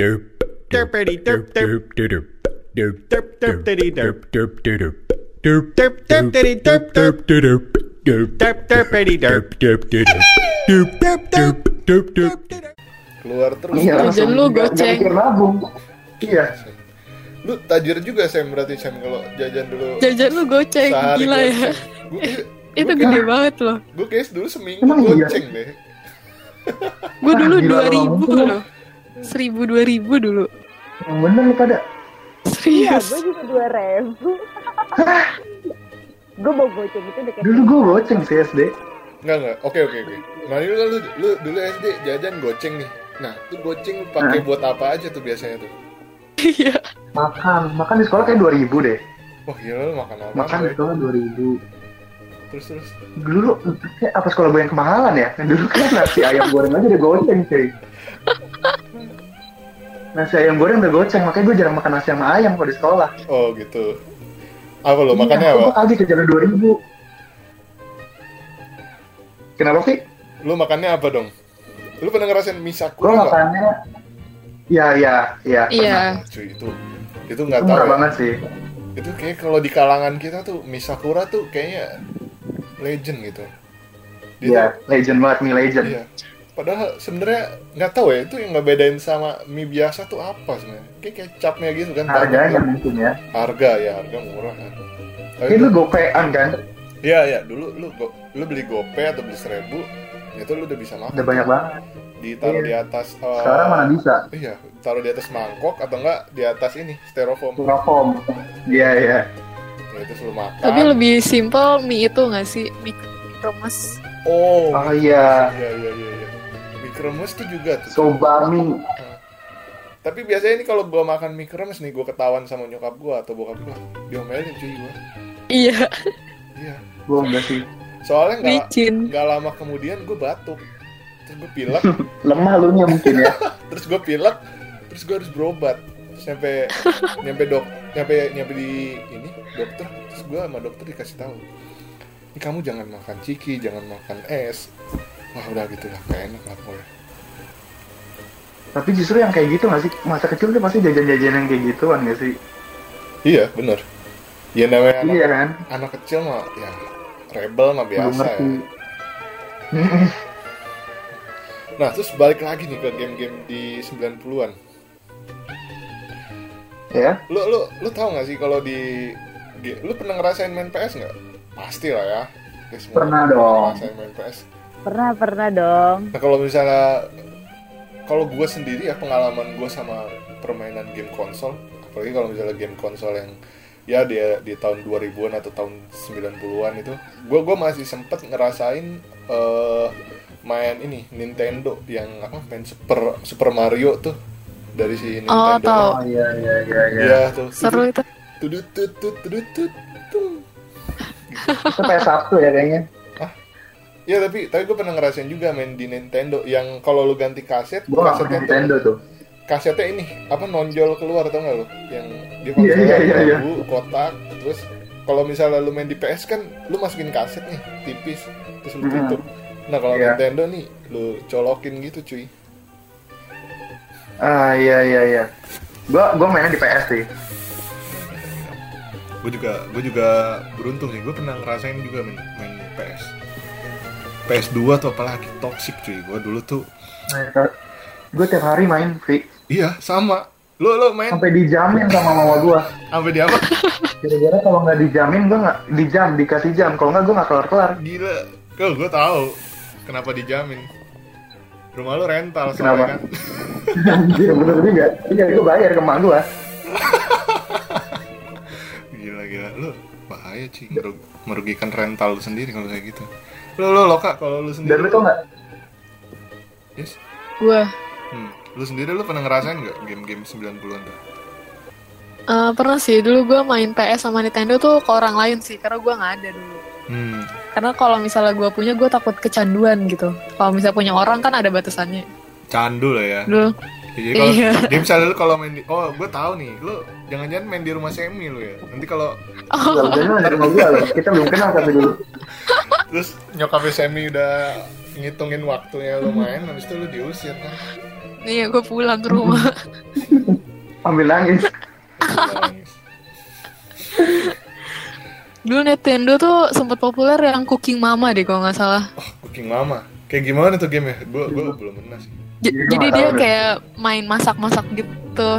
derp derpity derp derp derp derp derp derpity derp derp derp derp derp derpity derp derp derp derp derp derpity derp derp derp derp derp derp derp derp keluar terus Iya, Jajan langsung lu goceng. nabung. Iya. lu tajir juga Sam berarti Sam kalau jajan dulu Jajan lu goceng, sehari gila ya. Gua Itu gua gede banget loh. Gue kayak dulu seminggu Emang iya? goceng deh. Gue dulu dua ribu loh. Seribu dua ribu dulu. Yang bener lu pada. Iya, Serius. gue juga dua ribu. gue mau goceng itu udah kayak Dulu gue goceng sih SD. Enggak enggak. Oke oke oke. Nah ini lu, lu dulu SD jajan goceng nih. Nah, tuh goceng pakai buat apa aja tuh biasanya tuh? Iya. Makan. Makan di sekolah kayak 2000 deh. Wah gila lu makan apa? Makan di sekolah 2000. Terus terus. Dulu kayak apa sekolah gue yang kemahalan ya? Yang dulu kan nasi ayam goreng aja udah goceng cuy. Nasi ayam goreng udah goceng, makanya gue jarang makan nasi sama ayam kalau di sekolah. Oh gitu. Apa lo makannya Iya, apa? Gue kaget kejar 2000. Kenapa sih? Lu makannya apa dong? Lu pernah ngerasain mie Gue sakura makannya Ya, ya, ya. Iya. Cuy itu itu nggak tahu murah ya. banget sih. Itu kayak kalau di kalangan kita tuh mie sakura tuh kayaknya legend gitu. Dia Iya, tuh- legend banget, mie legend. Iya. Padahal sebenarnya nggak tahu ya itu yang nggak bedain sama mie biasa tuh apa sebenarnya? Kayak kecapnya gitu kan. Harganya banyak. mungkin ya. Harga ya harga murah kan. Tapi Ini lu itu- gopean kan? Iya ya dulu lu go, lu beli gope atau beli seribu itu lu udah bisa makan. Udah banyak banget. Ditaruh Iya. di atas. eh, Sekarang mana bisa? Iya, taruh di atas mangkok atau enggak di atas ini styrofoam. Styrofoam. Iya, iya. Ya, itu suruh makan. Tapi lebih simple mie itu nggak sih? Mie kremes. Oh, Oh iya, iya iya iya. Mie kremes tuh juga tuh. soba mie. Tapi biasanya ini kalau gua makan mie kremes nih, gua ketahuan sama nyokap gua atau bokap gua, diomelin cuy gua. Iya. Iya. Gue enggak sih. Soalnya nggak Licin. nggak lama kemudian gua batuk. Terus gua pilek, Lemah lu nya mungkin ya. terus gua pilek, terus gua harus berobat. Terus nyampe nyampe dok, nyampe nyampe di ini dokter, terus gua sama dokter dikasih tahu. Ini kamu jangan makan ciki, jangan makan es. Wah udah gitu lah, gak enak lah pokoknya. Tapi justru yang kayak gitu nggak sih? Masa kecil tuh pasti jajan-jajan yang kayak gituan nggak sih? Iya, bener. Ya namanya anak, Iya kan? anak kecil mah ya rebel mah biasa ya. Nah, terus balik lagi nih ke game-game di 90-an. ya? Lu lu lu tahu nggak sih kalau di lu pernah ngerasain main PS nggak? Pasti lah ya. Semua Pernah dong. Ngerasain main PS. Pernah, pernah dong. Nah, kalau misalnya kalau gue sendiri ya pengalaman gue sama permainan game konsol, apalagi kalau misalnya game konsol yang ya dia di tahun 2000-an atau tahun 90-an itu, gue gua masih sempet ngerasain eh, main ini Nintendo yang apa main Super Super Mario tuh dari si Oh, Nintendo. tahu. Oh iya iya iya iya. Iya tuh. Seru itu. Tudut tudut tut tung. Itu PS Sabtu ya kayaknya. Ya tapi tapi gue pernah ngerasain juga main di Nintendo yang kalau lu ganti kaset, Gue nggak kasetnya punya tuh Nintendo tuh. kasetnya ini apa nonjol keluar tau nggak lo yang dia Iya, iya, iya, iya. lagu, kotak terus kalau misalnya lu main di PS kan lu masukin kaset nih tipis terus lu tutup nah kalau Iya. Nintendo nih lu colokin gitu cuy Ah iya iya iya. Gua gua mainnya di PS sih. gue juga gue juga beruntung sih gue pernah ngerasain juga main, main PS PS2 tuh apalagi toxic cuy gue dulu tuh Gue tiap hari main free. iya sama lu lu main Sampai dijamin sama mama gua. sampai di apa Gara-gara kalau nggak dijamin gua nggak dijam dikasih jam. Kalau nggak gua nggak kelar kelar. gila Kau gue tahu kenapa dijamin rumah lu rental Kenapa? soalnya kan Iya bener juga. Iya gua bayar ke emak gua. Gila gila lu bahaya sih meru- merugikan rental lu sendiri kalau kayak gitu. Lu lu lo kak kalau lu Dan sendiri. lu tau nggak? Yes. Gua Hmm. Lu sendiri lu pernah ngerasain nggak game-game 90-an tuh? eh, pernah sih dulu gua main PS sama Nintendo tuh ke orang lain sih karena gua nggak ada dulu. Hmm. Karena kalau misalnya gua punya gua takut kecanduan gitu. Kalau misalnya punya orang kan ada batasannya. Candu lah ya. Dulu Jadi kalau Iya. dia misalnya lu kalau main di oh gue tahu nih lu jangan-jangan main di rumah semi lu ya. Nanti kalau Jangan-jangan ada rumah gua loh. Kita belum kenal tapi dulu. terus nyokapnya semi udah ngitungin waktunya lu main habis itu lu diusir kan. Iya, gue pulang ke rumah. Ambil nangis. Nangis. Dulu Nintendo tuh sempat populer yang Cooking Mama deh kalau nggak salah. Oh, Cooking Mama. Kayak gimana tuh game ya? Gue gue belum pernah sih. J- jadi nggak dia kayak main masak-masak gitu.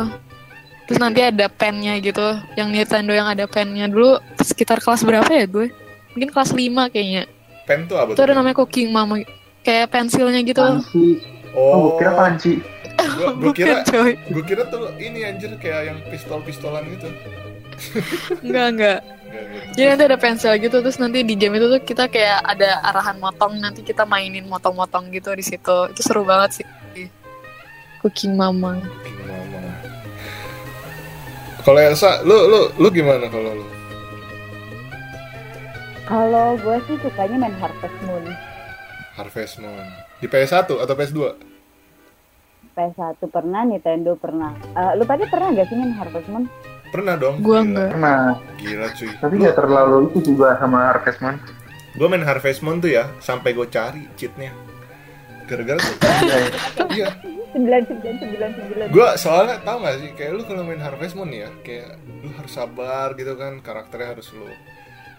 Terus nanti ada pennya gitu. Yang Nintendo yang ada pennya dulu sekitar kelas berapa ya gue? Mungkin kelas 5 kayaknya. Pen tuh apa Itu ada namanya Cooking Mama. Kayak pensilnya gitu. Panci. Oh, Oh, gue kira panci. gue kira gue kira tuh ini anjir kayak yang pistol-pistolan gitu. Enggak, enggak. Nggak. Jadi nanti ada pensil gitu terus nanti di game itu tuh kita kayak ada arahan motong nanti kita mainin motong-motong gitu di situ. Itu seru banget sih. Cooking Mama. Cooking Mama. Kalau Elsa, lu lu lu gimana kalau lu? Kalau gue sih sukanya main Harvest Moon. Harvest Moon. Di PS1 atau PS2? PS1 pernah, Nintendo pernah. Eh, lu pada pernah gak sih main Harvest Moon? Pernah dong. Gua enggak. Nah, Gila cuy. tapi nggak terlalu itu juga sama Harvest Moon. Gue main Harvest Moon tuh ya, sampai gue cari cheatnya. Gara-gara tuh, iya. 9999. Gue soalnya tau gak sih, kayak lu kalau main Harvest Moon ya, kayak lu harus sabar gitu kan, karakternya harus lu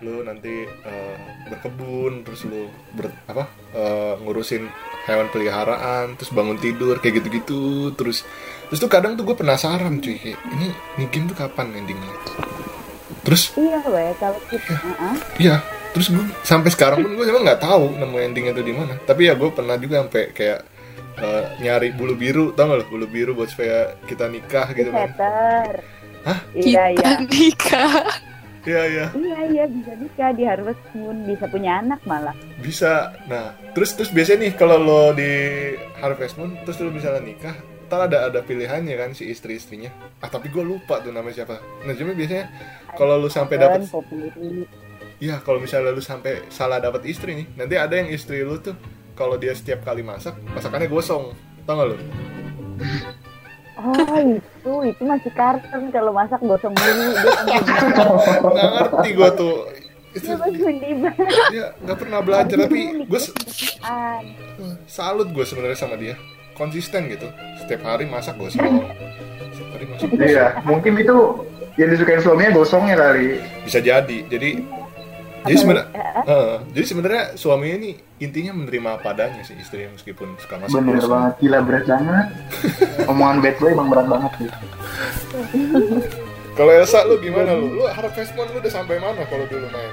lu nanti eh, berkebun terus lu ber, apa eh, ngurusin hewan peliharaan terus bangun tidur kayak gitu-gitu terus terus tuh kadang tuh gue penasaran cuy kayak ini ini game tuh kapan endingnya terus Iya weh, kalau kita, uh-uh. Iya, terus gue sampai sekarang pun gue emang nggak tahu nemu endingnya itu di mana. Tapi ya gue pernah juga sampai kayak eh, nyari bulu biru, tau gak lo bulu biru buat supaya kita nikah gitu kan? Hah? Iya iya. Kita nikah. Iya iya, Iya iya bisa nikah di Harvest Moon, bisa punya anak malah. bisa. Nah, terus terus biasanya nih kalau lo di Harvest Moon, terus lo misalnya nikah, ntar ada ada pilihannya kan si istri istrinya. Ah tapi gue lupa tuh namanya siapa. Nah cuma biasanya kalau lo sampai Populi. Iya, kalau misalnya lu sampai salah dapat istri nih, nanti ada yang istri lu tuh kalau dia setiap kali masak, masakannya gosong. Tau gak lu? Oh itu, itu masih kartun kalau masak gosong dulu dia langsung Nggak ngerti gua tuh. Itu dia nggak pernah belajar tapi gue Mikiran. salut gue sebenarnya sama dia. Konsisten gitu. Setiap hari masak gosong. Setiap hari masak gosong. Iya, mungkin itu yang disukain suaminya gosongnya kali. Bisa jadi. Jadi jadi sebenarnya eh, jadi sebenarnya suaminya ini intinya menerima apa adanya sih istri meskipun suka masak Bener banget, gila berat banget. Omongan bad boy emang berat banget sih. Kalau Elsa lu gimana lu? Lu Harvest Moon lu udah sampai mana kalau dulu main?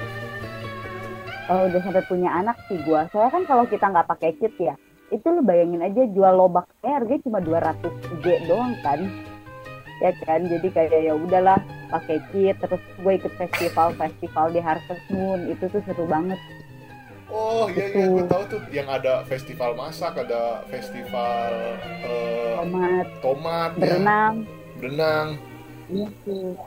Kalau udah sampai punya anak sih gua. Saya kan kalau kita nggak pakai kit ya, itu lu bayangin aja jual lobak harganya cuma 200 G doang kan. Ya kan, jadi kayak ya udahlah pakai kit terus gue ikut festival-festival di Harvest Moon itu tuh seru banget. Oh iya iya gue tahu tuh yang ada festival masak, ada festival eh, Tomat, tomat, ya, berenang, berenang. gitu.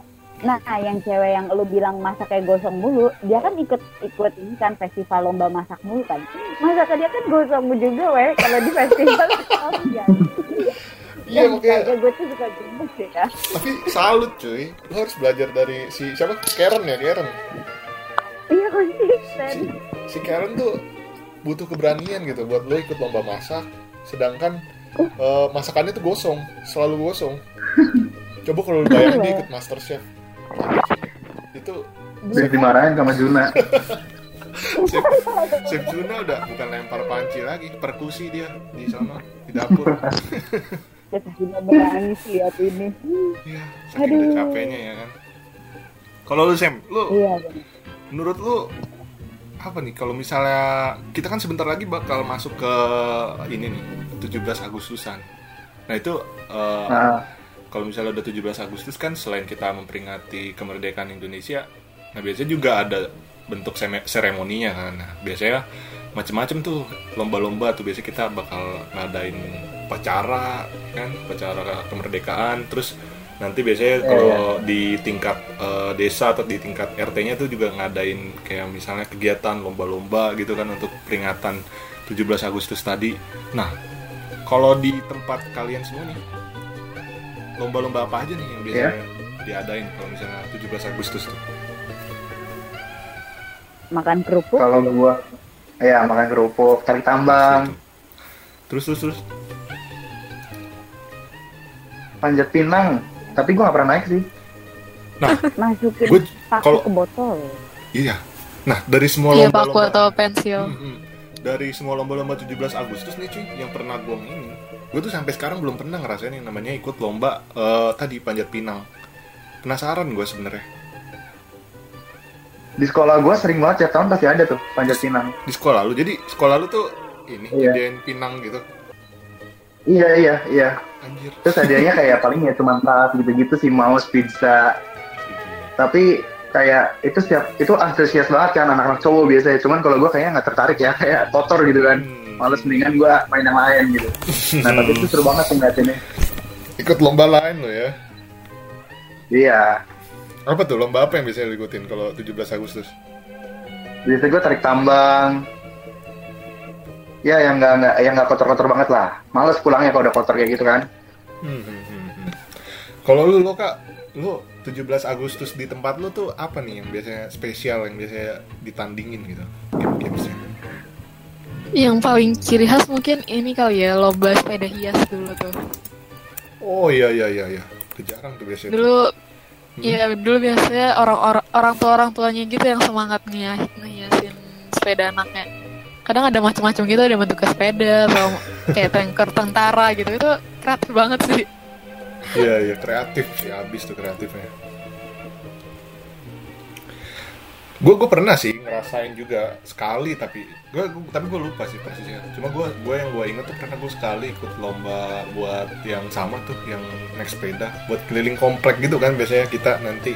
Nah, yang cewek yang lu bilang masak kayak gosong mulu, dia kan ikut ikut ini kan festival lomba masak mulu kan. Masak dia kan gosong juga weh kalau di festival. oh iya. Makanya. kayaknya gue tuh suka gemes ya. Tapi salut cuy, lu harus belajar dari si siapa? Karen ya Karen. Iya konsisten. Si, si Karen tuh butuh keberanian gitu buat lo ikut lomba masak, sedangkan eh, masakannya tuh gosong, selalu gosong. Coba kalau lu bayangin dia ikut Master Chef, itu Terus dimarahin sama Juna. Chef, Chef Juna udah bukan lempar panci lagi, perkusi dia di sana di dapur. Terus Gina menangis lihat ini. Iya, saking udah Aduh. capeknya ya kan. Kalau lu Sam, lu Iya. menurut lu apa nih kalau misalnya kita kan sebentar lagi bakal masuk ke ini nih 17 Agustusan. Nah itu eh, Nah, kalau misalnya udah 17 Agustus kan selain kita memperingati kemerdekaan Indonesia, nah biasanya juga ada bentuk seremoninya kan. Nah, biasanya macem-macem tuh lomba-lomba tuh biasanya kita bakal ngadain upacara kan, upacara kemerdekaan terus nanti biasanya kalau di tingkat eh, desa atau di tingkat RT-nya tuh juga ngadain kayak misalnya kegiatan lomba-lomba gitu kan untuk peringatan 17 Agustus tadi. Nah, kalau di tempat kalian semua nih lomba-lomba apa aja nih yang biasanya diadain kalau misalnya 17 Agustus tuh? Makan kerupuk. kalau gua ya makan kerupuk, tarik tambang. Terus terus terus. Panjat pinang tapi gue nggak pernah naik sih Masukin Gua- paku kalau- ke botol. Iya. Nah, dari semua Iya paku lomba-lomba atau pensil. Mm-mm. dari semua lomba-lomba 17 Agustus nih cuy, yang pernah gue ini, gue tuh sampai sekarang belum pernah ngerasain yang namanya ikut lomba eh, tadi panjat pinang. Penasaran gue sebenarnya. di sekolah gue sering banget tiap tahun pasti ada tuh panjat pinang Di sekolah lu, jadi sekolah lu tuh ini Iya. jadiin pinang gitu. Iya iya iya Anjir. terus hadiahnya kayak paling ya cuma tas gitu-gitu sih mouse pizza tapi kayak itu setiap itu antusias banget kan anak-anak cowok biasanya cuman kalau gue kayaknya nggak tertarik ya kayak kotor gitu kan Hmm. males mendingan gue main yang lain gitu nah tapi itu seru banget sih ngeliatinnya Ikut lomba lain lo ya. iya Apa tuh lomba apa yang biasanya lu ikutin kalau 17 Agustus? biasanya gue tarik tambang ya yang nggak nggak yang nggak kotor-kotor banget lah males pulangnya kalau udah kotor kayak gitu kan Hmm, hmm, hmm, hmm. Kalau lu lo kak, lu 17 Agustus di tempat lu tuh apa nih yang biasanya spesial yang biasanya ditandingin gitu game-gamesnya? Yang paling ciri khas mungkin ini kali ya lomba sepeda hias dulu tuh. Oh iya iya iya iya, kejarang tuh biasanya. Dulu Hmm. Iya dulu biasanya orang-orang orang tua orang tuanya gitu yang semangat ngiyah- ngehiasin sepeda anaknya. Kadang ada macam-macam gitu ada bentuk sepeda atau kayak tanker tentara gitu itu kreatif banget sih. Iya iya kreatif ya habis tuh kreatifnya. Gue gue pernah sih ngerasain juga sekali tapi gue tapi gue lupa sih persisnya. Cuma gue gue yang gue inget tuh pernah gue sekali ikut lomba buat yang sama tuh yang naik sepeda buat keliling komplek gitu kan biasanya kita nanti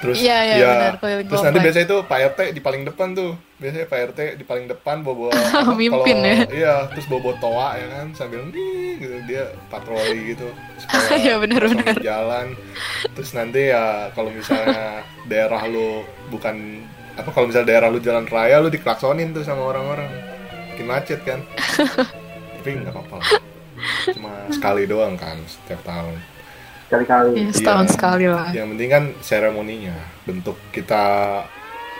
terus Iya, iya, ya, benar, terus nanti biasanya itu Pak RT di paling depan tuh. Biasanya Pak RT di paling depan bawa bawa Mimpin ya. iya terus bawa bawa toa ya kan sambil nih gitu. Dia patroli gitu. Supaya Iya, benar, benar. jalan. Terus nanti ya kalau misalnya daerah lu bukan apa kalau misalnya daerah lu jalan raya lu diklaksonin tuh sama orang-orang. Bikin macet kan. Tapi nggak apa-apa cuma sekali doang kan setiap tahun kali-kali Ya, setahun Iya. sekali lah. yang penting kan seremoninya bentuk kita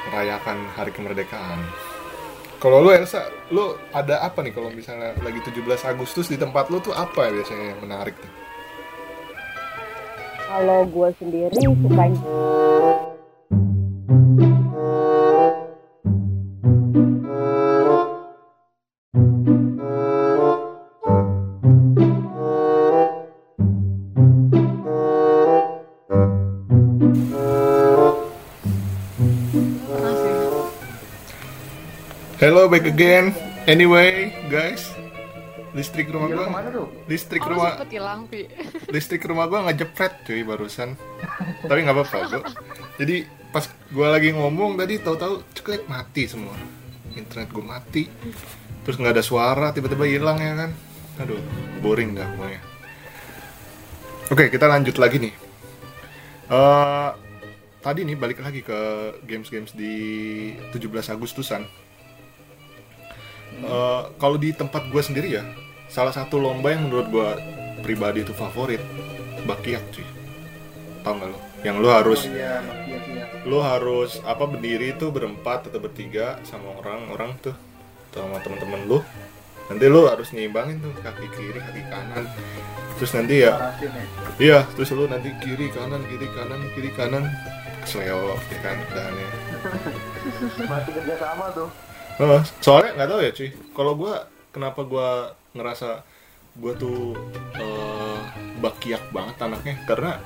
merayakan hari kemerdekaan kalau lu Elsa lu ada apa nih kalau misalnya lagi 17 Agustus di tempat lu tuh apa ya biasanya yang menarik tuh Kalau gue sendiri suka Hello back again. Anyway, guys, listrik rumah Iya, gua, listrik Oh, rumah, sempet hilang, Pi. listrik rumah gua nggak jepret cuy barusan. Tapi nggak apa-apa gua. Jadi pas gua lagi ngomong tadi tahu-tahu ceklek mati semua. Internet gua mati. Terus nggak ada suara, tiba-tiba hilang ya kan. Aduh, boring dah pokoknya. Oke, kita lanjut lagi nih. Eh, tadi nih balik lagi ke games-games di 17 Agustusan. Eh, kalau di tempat gue sendiri ya, salah satu lomba yang menurut gue pribadi itu favorit, bakiak cuy. Tahu nggak lo? Yang lo harus iya iya iya lo harus apa berdiri itu berempat atau bertiga sama orang-orang tuh sama teman-teman lo. Nanti lo harus nyimbangin tuh kaki kiri, kaki kanan. Terus nanti ya ya. Iya, terus lu nanti kiri kanan kiri kanan kiri kanan kesleo ya kan dahannya. masih kerja sama tuh Soalnya nggak tahu ya cuy. Kalau gua kenapa gua ngerasa gua tuh eh, bakiak banget anaknya karena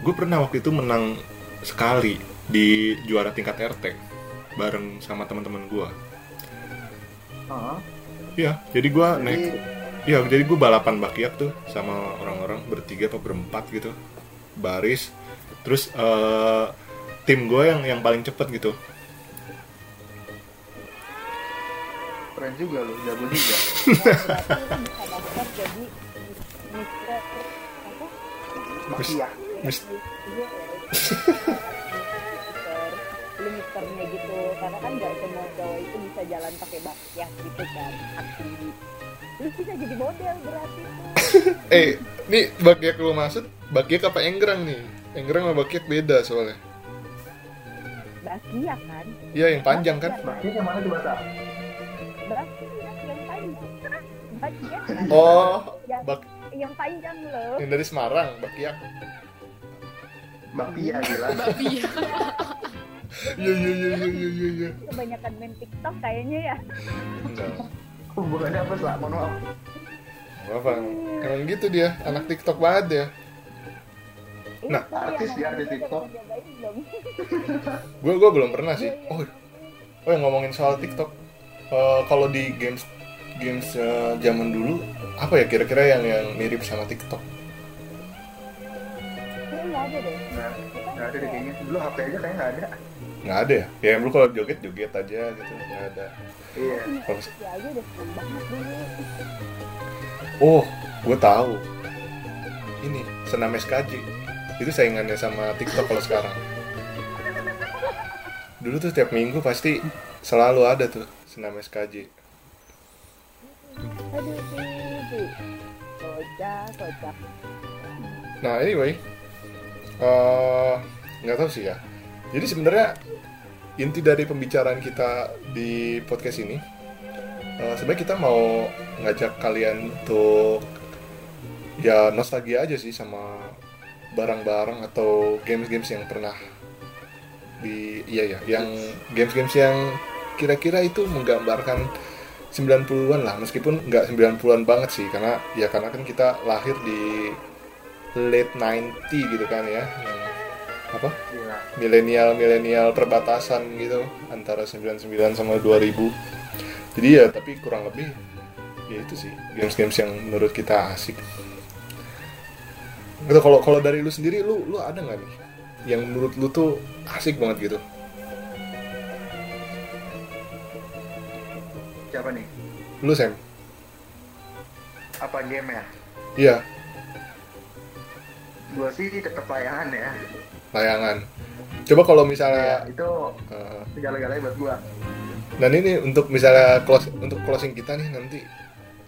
gue pernah waktu itu menang sekali di juara tingkat RT bareng sama teman-teman gua. Heeh. Iya, jadi gua Jadi- naik Iya, jadi gue balapan bakiak tuh sama orang-orang bertiga atau berempat gitu, baris. Terus eh, tim gue yang yang paling cepet gitu. Keren juga lu jago juga berarti bisa daftar jadi mitra apa? Maki ya Mis- Iya, lu miternya gitu karena kan nggak semua cowok itu bisa jalan pakai bakiak gitu kan aksi lu bisa jadi model berarti tuh Eh, nih bakiak lu maksud bakiak apa enggrang nih? Enggrang sama bakiak beda soalnya. bakiak kan Iya, yang panjang kan? Bakiak yang mana tuh bahasa yang panjang bakiak Oh, yang bak yang panjang loh. yang dari Semarang Bakiak Bakpia gila. Babi ya. iya iya iya iya iya iya iya Kebanyakan main TikTok kayaknya ya. enggak Hubungannya apa sih? Mohon maaf. Apa emang gitu dia anak TikTok banget ya Nah, artis ya, ngomongin di TikTok. gue gue belum pernah sih oh oh yang ngomongin soal TikTok Eh, kalau di games games eh, zaman dulu apa ya kira-kira yang yang mirip sama TikTok Kayaknya nggak ada deh. Nggak, nggak ada deh kayaknya. Dulu HP aja kayaknya nggak ada. nggak ada ya ya lu kalau joget joget aja gitu nggak ada Iya. kalau Ya aja udah seneng banget dulu. oh gue tahu ini senam SKJ itu saingannya sama TikTok kalau sekarang dulu tuh tiap minggu pasti selalu ada tuh senam SKJ. Nah anyway, eh, nggak tahu sih ya. Jadi sebenarnya inti dari pembicaraan kita di podcast ini, eh, sebenarnya kita mau ngajak kalian untuk ya nostalgia aja sih sama barang-barang atau games-games yang pernah di iya ya, yang games-games yang kira-kira itu menggambarkan 90-an lah, meskipun nggak 90-an banget sih, karena ya karena kan kita lahir di late 90 gitu kan ya. Yang apa? Gila. milenial milenial perbatasan gitu antara 99 sama 2000 jadi ya tapi kurang lebih ya itu sih games-games yang menurut kita asik. Gitu kalau kalau dari lu sendiri lu lu ada nggak nih yang menurut lu tuh asik banget gitu Siapa nih? lu Sam Apa game ya? iya Gua sih tetap layangan ya. layangan coba kalau Ya, misalnya itu eh, segala-galanya buat gua. Dan ini untuk misalnya close untuk closing kita nih nanti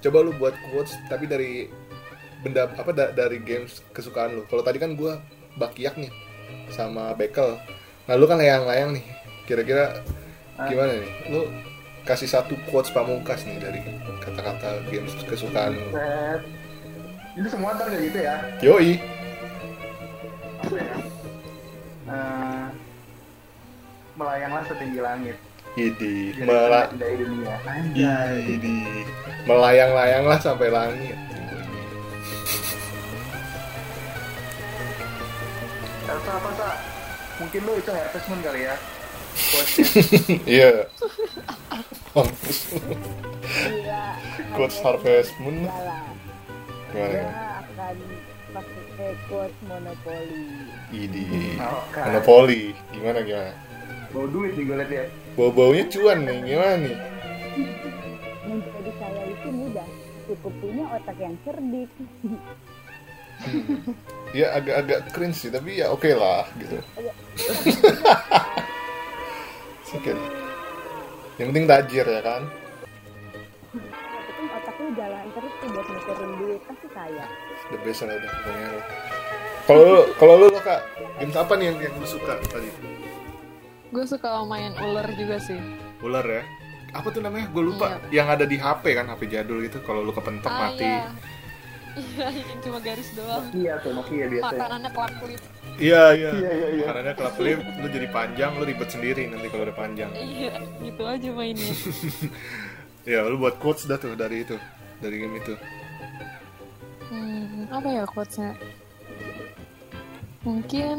coba lu buat quotes tapi dari benda apa da- dari games kesukaan lu. Kalau tadi kan gua bakiak nih sama bekel. Nah, lu kan layang-layang nih. Kira-kira gimana nih? Lu kasih satu quotes pamungkas nih dari kata-kata games kesukaan lu. Itu semua ntar kayak gitu ya. Yoi. Apa ya? Eh, melayanglah setinggi langit. Idi, mela. Idi. Melayang-layanglah sampai langit. Elsa apa sa? Mungkin lu itu Harvest Moon kali ya. Iya. Gila. Quotes Harvest Moon. Lah. Gimana? Akan pakai quotes monopoli. Idi. Oke. Monopoli. Gimana gimana? Bawa duit nih gue liat ya. Bau-baunya cuan nih. Gimana nih? Menjadi kaya itu mudah. Cukup punya otak yang cerdik. Ya agak-agak cringe sih, tapi ya oke lah gitu. Sikit. Yang penting tajir ya kan? Tapi otak lu jalan terus tuh buat mikirin duit pasti kaya. The best lah udah pokoknya lo. Kalau lu, kalau lu, lo kak, games apa nih yang, yang lu suka tadi? Gue suka main ular juga sih. Ular ya? Apa tuh namanya? Gue lupa. Yang ada di HP kan, HP jadul gitu. Kalau lu kepentok Ah, mati. iya. Iya, cuma garis doang. Iya tuh, Nokia biasanya. Makanannya kelap klip. Iya iya. Iya, iya, iya. Karena kelap klip, lu jadi panjang, lu ribet sendiri nanti kalau udah panjang. Iya, gitu aja mainnya. Ya, lu buat quotes dah tuh dari itu, dari game itu. Hmm, apa ya quotesnya? Mungkin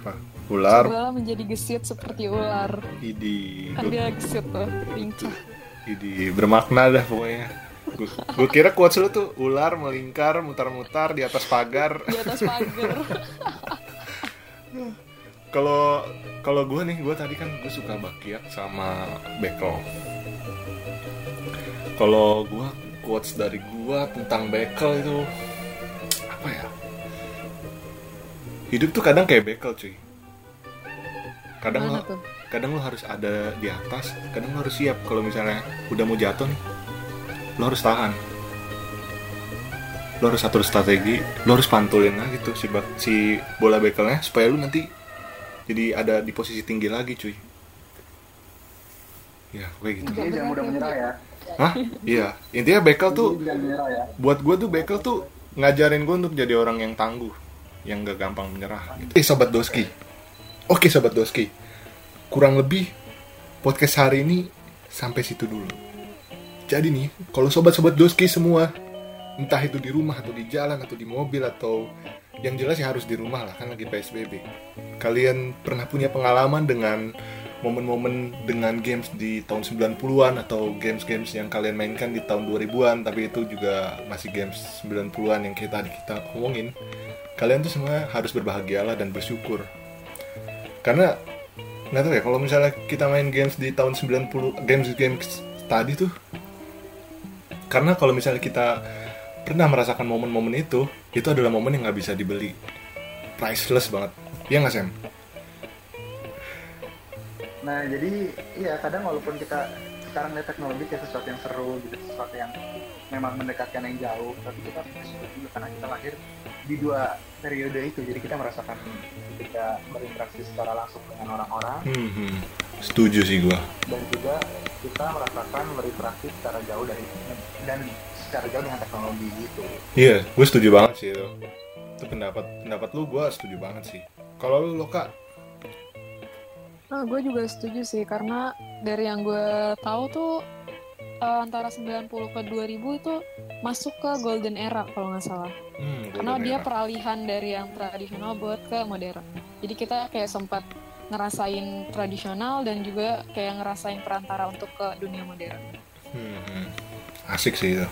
Apa? Ular, segala menjadi gesit seperti ular. idi, Kan dia gesit tuh, lincah. idi, bermakna dah pokoknya. Gue kira quotes lu tuh ular melingkar, mutar-mutar di atas pagar. Di atas pagar. Kalau kalau gue nih, gue tadi kan gue suka bakiak sama bekel. Kalau gue quotes dari gue tentang bekel itu apa ya? Hidup tuh kadang kayak bekel cuy. Kadang Mana lo, tuh? kadang lo harus ada di atas, kadang lo harus siap kalau misalnya udah mau jatuh nih, lo harus tahan. Lo harus atur strategi, lo harus pantulin lagi tuh si, bak- si bola bekelnya supaya lo nanti jadi ada di posisi tinggi lagi cuy. Ya, kayak gitu. Jadi jangan mudah menyerah ya. Hah? Iya. Intinya bekel tuh ya. buat gue tuh bekel tuh ngajarin gue untuk jadi orang yang tangguh yang gak gampang menyerah gitu. eh sobat doski oke sobat doski kurang lebih podcast hari ini sampai situ dulu jadi nih kalau sobat-sobat doski semua entah itu di rumah atau di jalan atau di mobil atau yang jelas ya harus di rumah lah kan lagi PSBB kalian pernah punya pengalaman dengan momen-momen dengan games di tahun 90-an atau games-games yang kalian mainkan di tahun 2000-an tapi itu juga masih games 90-an yang kita kita ngomongin kalian tuh semua harus berbahagialah dan bersyukur. Karena nggak tahu ya kalau misalnya kita main games di tahun 90 games games tadi tuh karena kalau misalnya kita pernah merasakan momen-momen itu itu adalah momen yang nggak bisa dibeli. Priceless banget. Iya nggak Sam? Nah jadi iya kadang walaupun kita sekarang lihat teknologi kayak sesuatu yang seru gitu, sesuatu yang memang mendekatkan yang jauh, tapi kita bersyukur juga karena kita lahir di dua periode itu, jadi kita merasakan ketika berinteraksi secara langsung dengan orang-orang. Hmm, hmm. setuju sih gua. Dan juga kita merasakan berinteraksi secara jauh dari dan secara jauh dengan teknologi gitu. Iya, gue setuju banget sih itu. Itu pendapat pendapat lu gue setuju banget sih. Kalau lu lo kak, Nah, gue juga setuju sih karena dari yang gue tahu tuh eh, antara 90 ke 2000 itu masuk ke golden era kalau nggak salah. hmm, Karena dia era. peralihan dari yang tradisional buat ke modern. Jadi kita kayak sempat ngerasain tradisional dan juga kayak ngerasain perantara untuk ke dunia modern. Hmm, hmm. Asik sih itu.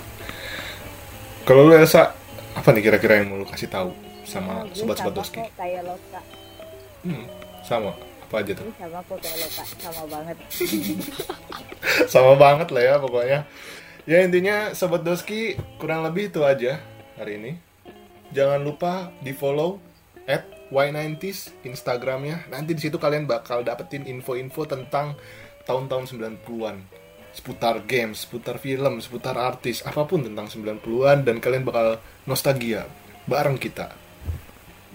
Kalau lu Elsa, apa nih kira-kira yang mau lu kasih tahu sama gue sobat-sobat sama Doski? kayak lo kak Hmm, sama. Apa aja tuh? Sama kok kayak lo kak sama banget sama banget lah ya pokoknya. Ya intinya sobat Doski kurang lebih itu aja hari ini. Jangan lupa di follow at Y90s Instagramnya. Nanti di situ kalian bakal dapetin info-info tentang tahun-tahun 90-an. Seputar games, seputar film, seputar artis, apa pun tentang 90-an dan kalian bakal nostalgia bareng kita.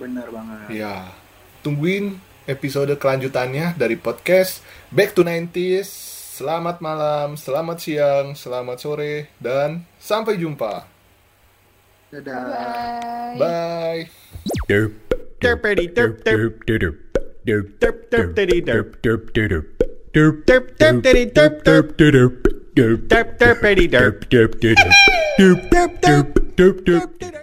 Bener banget. Ya, tungguin episode kelanjutannya dari podcast Back to 90s. Selamat malam, selamat siang, selamat sore, dan sampai jumpa. Dadah. Bye. Bye. Derp. Derp derp derp. Derp derp derp diddy derp derp derp. Derp derp derp diddy derp derp derp. Derp derp derpity derp derp derp. Derp derp derp derp derp.